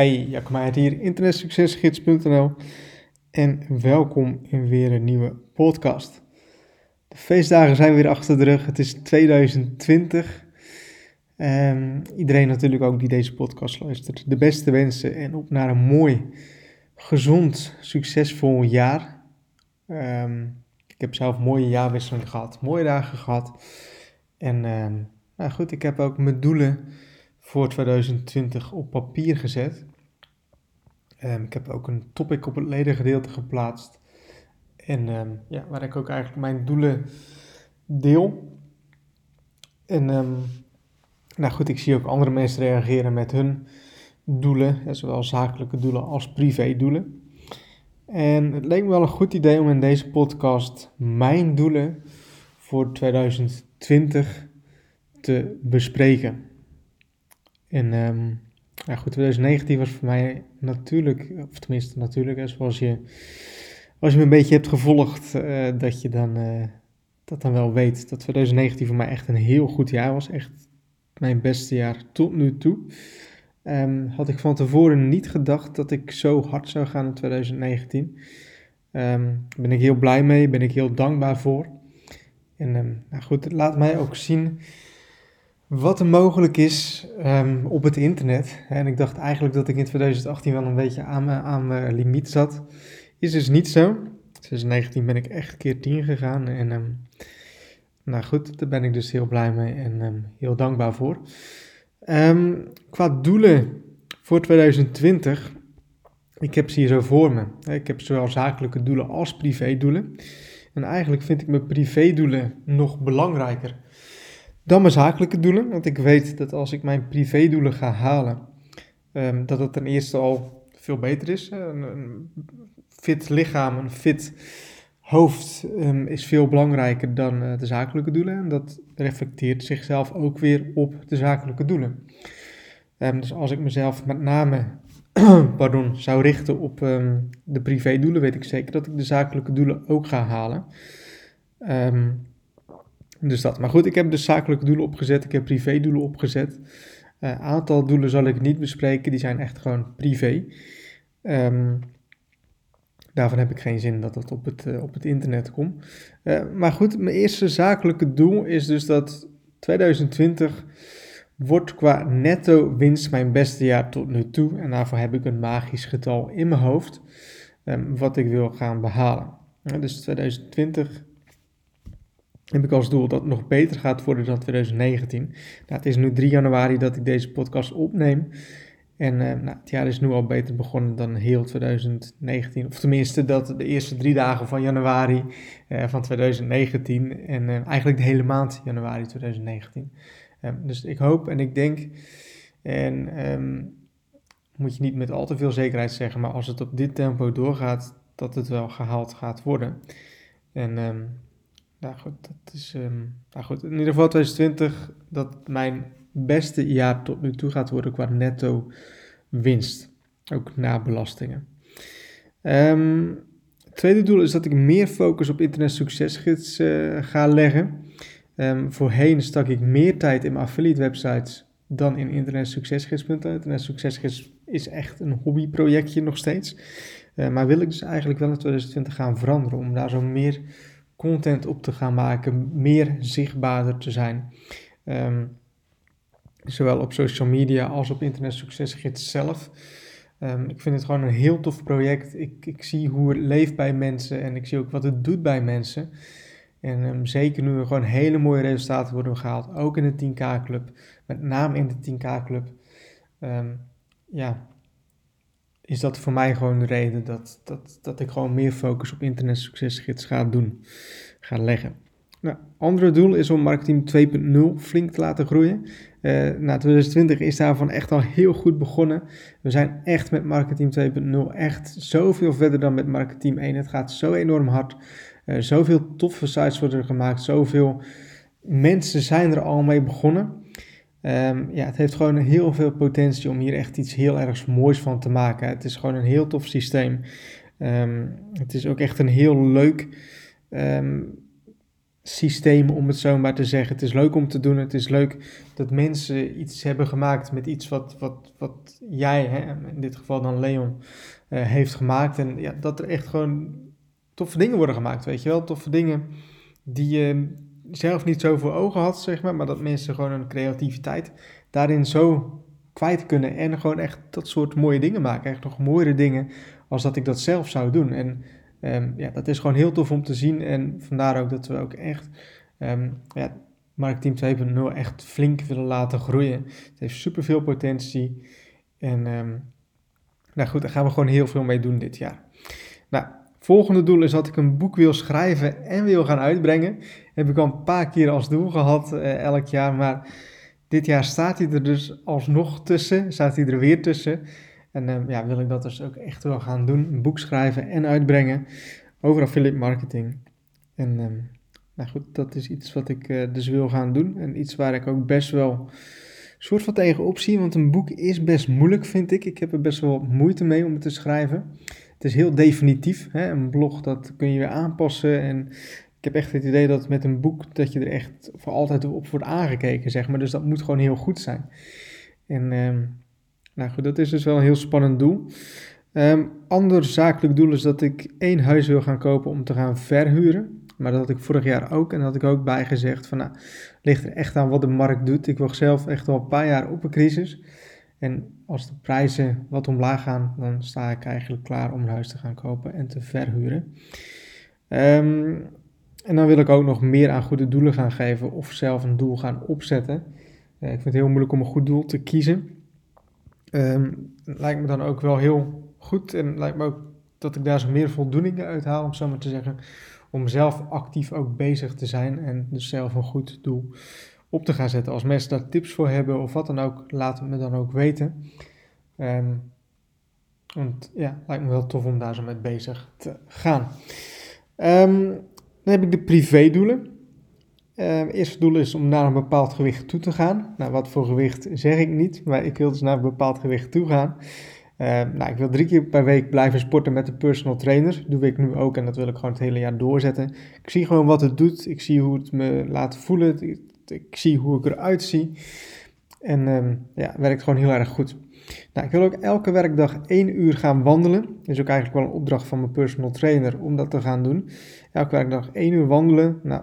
Hey, Jacob Meijer hier, internetsuccesgids.nl en welkom in weer een nieuwe podcast. De feestdagen zijn weer achter de rug, het is 2020. Um, iedereen natuurlijk ook die deze podcast luistert, de beste wensen en op naar een mooi, gezond, succesvol jaar. Um, ik heb zelf mooie jaarwisselingen gehad, mooie dagen gehad. En um, nou goed, ik heb ook mijn doelen voor 2020 op papier gezet. Um, ik heb ook een topic op het ledengedeelte geplaatst. En um, ja, waar ik ook eigenlijk mijn doelen deel. En um, nou goed, ik zie ook andere mensen reageren met hun doelen, zowel zakelijke doelen als privé doelen. En het leek me wel een goed idee om in deze podcast mijn doelen voor 2020 te bespreken. En um, ja, goed, 2019 was voor mij natuurlijk, of tenminste natuurlijk, zoals je, als je me een beetje hebt gevolgd, uh, dat je dan, uh, dat dan wel weet dat 2019 voor mij echt een heel goed jaar was. Echt mijn beste jaar tot nu toe. Um, had ik van tevoren niet gedacht dat ik zo hard zou gaan in 2019. Um, ehm, ben ik heel blij mee, ben ik heel dankbaar voor. En um, nou goed, laat mij ook zien wat er mogelijk is um, op het internet. En ik dacht eigenlijk dat ik in 2018 wel een beetje aan mijn, aan mijn limiet zat. Is dus niet zo. 2019 ben ik echt keer 10 gegaan. En um, nou goed, daar ben ik dus heel blij mee en um, heel dankbaar voor. qua doelen voor 2020. Ik heb ze hier zo voor me. Ik heb zowel zakelijke doelen als privédoelen. En eigenlijk vind ik mijn privédoelen nog belangrijker dan mijn zakelijke doelen, want ik weet dat als ik mijn privédoelen ga halen, um, dat het ten eerste al veel beter is. Een, een fit lichaam, een fit hoofd um, is veel belangrijker dan uh, de zakelijke doelen. En dat reflecteert zichzelf ook weer op de zakelijke doelen. Um, dus als ik mezelf met name pardon, zou richten op de privédoelen, weet ik zeker dat ik de zakelijke doelen ook ga halen. Dus dat. Maar goed, ik heb dus zakelijke doelen opgezet. Ik heb privé-doelen opgezet. Een uh, aantal doelen zal ik niet bespreken. Die zijn echt gewoon privé. Um, daarvan heb ik geen zin dat het op het, uh, op het internet komt. Uh, maar goed, mijn eerste zakelijke doel is dus dat 2020 wordt qua netto winst mijn beste jaar tot nu toe. En daarvoor heb ik een magisch getal in mijn hoofd. Um, wat ik wil gaan behalen. dus 2020 heb ik als doel dat het nog beter gaat worden dan 2019. Nou, het is nu 3 januari dat ik deze podcast opneem. En uh, nou, het jaar is nu al beter begonnen dan heel 2019. Of tenminste, dat de eerste drie dagen van januari uh, van 2019. En uh, eigenlijk de hele maand januari 2019. Ehm, dus ik hoop en ik denk. En um, moet je niet met al te veel zekerheid zeggen. Maar als het op dit tempo doorgaat, dat het wel gehaald gaat worden. En um, nou goed, dat is. Um, nou goed, in ieder geval 2020 dat mijn beste jaar tot nu toe gaat worden qua netto winst. Ook na belastingen. Het tweede doel is dat ik meer focus op internet succesgids uh, ga leggen. Um, voorheen stak ik meer tijd in mijn affiliate websites dan in internet succesgids.nl. Internet succesgids is echt een hobbyprojectje nog steeds. Uh, maar wil ik dus eigenlijk wel in 2020 gaan veranderen om daar zo meer content op te gaan maken, meer zichtbaarder te zijn. Um, zowel op social media als op Internet Succesgids zelf. Um, ik vind het gewoon een heel tof project. Ik, ik zie hoe het leeft bij mensen en ik zie ook wat het doet bij mensen. En um, zeker nu er gewoon hele mooie resultaten worden gehaald, ook in de 10K Club, met name in de 10K Club. ja, is dat voor mij gewoon de reden dat, dat, dat ik gewoon meer focus op internet succesgids ga doen, ga leggen. Nou, andere doel is om marketing 2.0 flink te laten groeien. Uh, nou, 2020 is daarvan echt al heel goed begonnen. We zijn echt met marketing 2.0 echt zoveel verder dan met marketing 1. Het gaat zo enorm hard. Uh, zoveel toffe sites worden er gemaakt. Zoveel mensen zijn er al mee begonnen. Um, ja, het heeft gewoon heel veel potentie om hier echt iets heel erg moois van te maken. Het is gewoon een heel tof systeem. Um, het is ook echt een heel leuk um, systeem, om het zo maar te zeggen. Het is leuk om te doen. Het is leuk dat mensen iets hebben gemaakt met iets wat, wat, wat jij, hè, in dit geval dan Leon, uh, heeft gemaakt. En ja, dat er echt gewoon toffe dingen worden gemaakt, weet je wel. Toffe dingen die je zelf niet zo voor ogen had, zeg maar. Maar dat mensen gewoon hun creativiteit daarin zo kwijt kunnen. En gewoon echt dat soort mooie dingen maken. Echt nog mooiere dingen als dat ik dat zelf zou doen. En um, ja, dat is gewoon heel tof om te zien. En vandaar ook dat we ook echt um, ja, Marketing 2.0 echt flink willen laten groeien. Het heeft superveel potentie. En um, nou goed, daar gaan we gewoon heel veel mee doen dit jaar. Nou, volgende doel is dat ik een boek wil schrijven en wil gaan uitbrengen. Heb ik al een paar keer als doel gehad uh, elk jaar, maar dit jaar staat hij er dus alsnog tussen, staat hij er weer tussen. En uh, ja, wil ik dat dus ook echt wel gaan doen. Een boek schrijven en uitbrengen over affiliate marketing. En uh, nou goed, dat is iets wat ik uh, dus wil gaan doen. En iets waar ik ook best wel soort van tegenop zie. Want een boek is best moeilijk, vind ik. Ik heb er best wel moeite mee om het te schrijven. Het is heel definitief. Hè? Een blog, dat kun je weer aanpassen. En ik heb echt het idee dat met een boek, dat je er echt voor altijd op wordt aangekeken, zeg maar. Dus dat moet gewoon heel goed zijn. En... Ehm, nou goed, dat is dus wel een heel spannend doel. Um, ander zakelijk doel is dat ik één huis wil gaan kopen om te gaan verhuren. Maar dat had ik vorig jaar ook. En had ik ook bijgezegd van nou, ligt er echt aan wat de markt doet. Ik wacht zelf echt al een paar jaar op een crisis. En als de prijzen wat omlaag gaan, dan sta ik eigenlijk klaar om een huis te gaan kopen en te verhuren. Um, en dan wil ik ook nog meer aan goede doelen gaan geven of zelf een doel gaan opzetten. Uh, ik vind het heel moeilijk om een goed doel te kiezen. Um, lijkt me dan ook wel heel goed en lijkt me ook dat ik daar zo meer voldoening uit haal, om zo maar te zeggen. Om zelf actief ook bezig te zijn en dus zelf een goed doel op te gaan zetten. Als mensen daar tips voor hebben of wat dan ook, laat het me dan ook weten. Um, want ja, lijkt me wel tof om daar zo mee bezig te gaan. Um, dan heb ik de privédoelen. Uh, eerste doel is om naar een bepaald gewicht toe te gaan. Nou, wat voor gewicht zeg ik niet, maar ik wil dus naar een bepaald gewicht toe gaan. Uh, nou, ik wil drie keer per week blijven sporten met een personal trainer. Doe ik nu ook en dat wil ik gewoon het hele jaar doorzetten. Ik zie gewoon wat het doet. Ik zie hoe het me laat voelen. Ik, zie hoe ik eruit zie. En um, ja, werkt gewoon heel erg goed. Nou, ik wil ook elke werkdag één uur gaan wandelen. Dat is ook eigenlijk wel een opdracht van mijn personal trainer om dat te gaan doen. Elke werkdag één uur wandelen. Nou,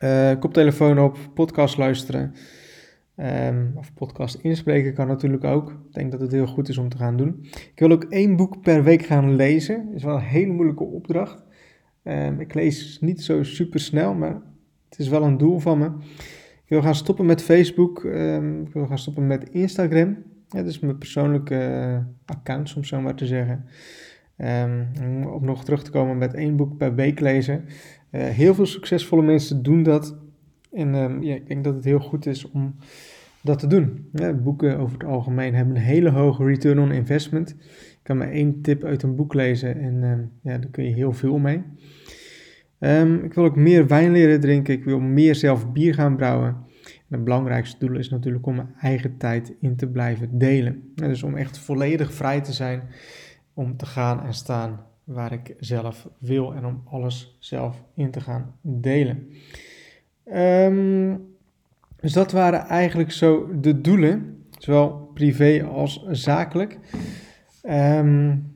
uh, koptelefoon op, podcast luisteren. Um, of podcast inspreken kan natuurlijk ook. Ik denk dat het heel goed is om te gaan doen. Ik wil ook één boek per week gaan lezen. Dat is wel een hele moeilijke opdracht. Um, ik lees niet zo super snel, maar het is wel een doel van me. Ik wil gaan stoppen met Facebook. Um, ik wil gaan stoppen met Instagram. Ja, dat is mijn persoonlijke uh, account, om zo maar te zeggen. Om nog terug te komen met één boek per week lezen. Uh, heel veel succesvolle mensen doen dat. En um, ja, ik denk dat het heel goed is om dat te doen. Boeken over het algemeen hebben een hele hoge return on investment. Ik kan maar één tip uit een boek lezen en um, ja, daar kun je heel veel mee. ik wil ook meer wijn leren drinken. Ik wil meer zelf bier gaan brouwen. En het belangrijkste doel is natuurlijk om mijn eigen tijd in te blijven delen. dus om echt volledig vrij te zijn om te gaan en staan waar ik zelf wil en om alles zelf in te gaan delen. Um, dus dat waren eigenlijk zo de doelen, zowel privé als zakelijk. Um,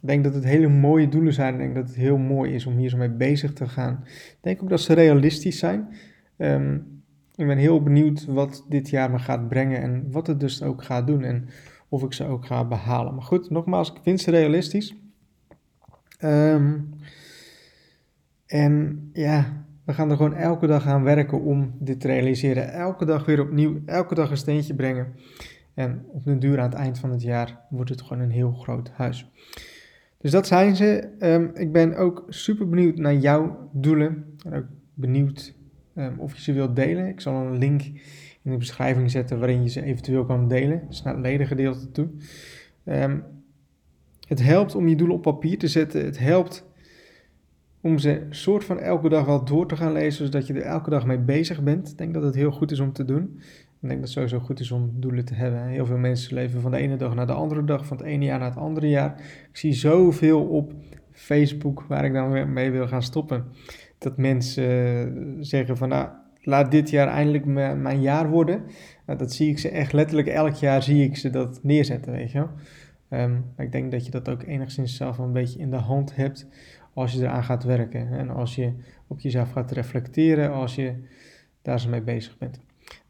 ik denk dat het hele mooie doelen zijn. Ik denk dat het heel mooi is om hier zo mee bezig te gaan. Ik denk ook dat ze realistisch zijn. Um, ik ben heel benieuwd wat dit jaar me gaat brengen en wat het dus ook gaat doen en of ik ze ook ga behalen. Maar goed, nogmaals, ik vind ze realistisch. Um, en ja, we gaan er gewoon elke dag aan werken om dit te realiseren. Elke dag weer opnieuw, elke dag een steentje brengen. En op de duur aan het eind van het jaar wordt het gewoon een heel groot huis. Dus dat zijn ze. Um, ik ben ook super benieuwd naar jouw doelen. En ook benieuwd um, of je ze wilt delen. Ik zal een link in de beschrijving zetten waarin je ze eventueel kan delen. Dus naar het ledengedeelte toe. Um, het helpt om je doelen op papier te zetten. Het helpt om ze soort van elke dag wel door te gaan lezen, zodat je er elke dag mee bezig bent. Ik denk dat het heel goed is om te doen. Ik denk dat het sowieso goed is om doelen te hebben. Heel veel mensen leven van de ene dag naar de andere dag, van het ene jaar naar het andere jaar. Ik zie zoveel op Facebook waar ik dan mee wil gaan stoppen. dat mensen zeggen van nou, laat dit jaar eindelijk mijn jaar worden. Nou, dat zie ik ze echt letterlijk elk jaar zie ik ze dat neerzetten, weet je wel. Ehm, ik denk dat je dat ook enigszins zelf een beetje in de hand hebt als je eraan gaat werken. En als je op jezelf gaat reflecteren, als je daar zo mee bezig bent.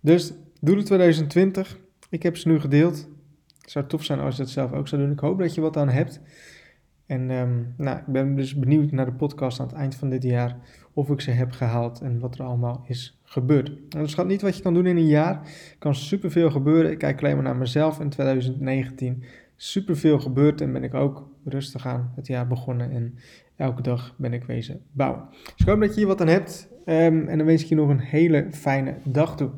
Dus doe 2020. Ik heb ze nu gedeeld. Het zou tof zijn als je dat zelf ook zou doen. Ik hoop dat je wat aan hebt. En ehm, nou, ik ben dus benieuwd naar de podcast aan het eind van dit jaar. Of ik ze heb gehaald en wat er allemaal is gebeurd. En dat schat niet wat je kan doen in een jaar. Er kan superveel gebeuren. Ik kijk alleen maar naar mezelf in 2019. Superveel gebeurd en ben ik ook rustig aan het jaar begonnen. En elke dag ben ik wezen bouwen. Dus ik hoop dat je hier wat aan hebt. Ehm, en dan wens ik je nog een hele fijne dag toe.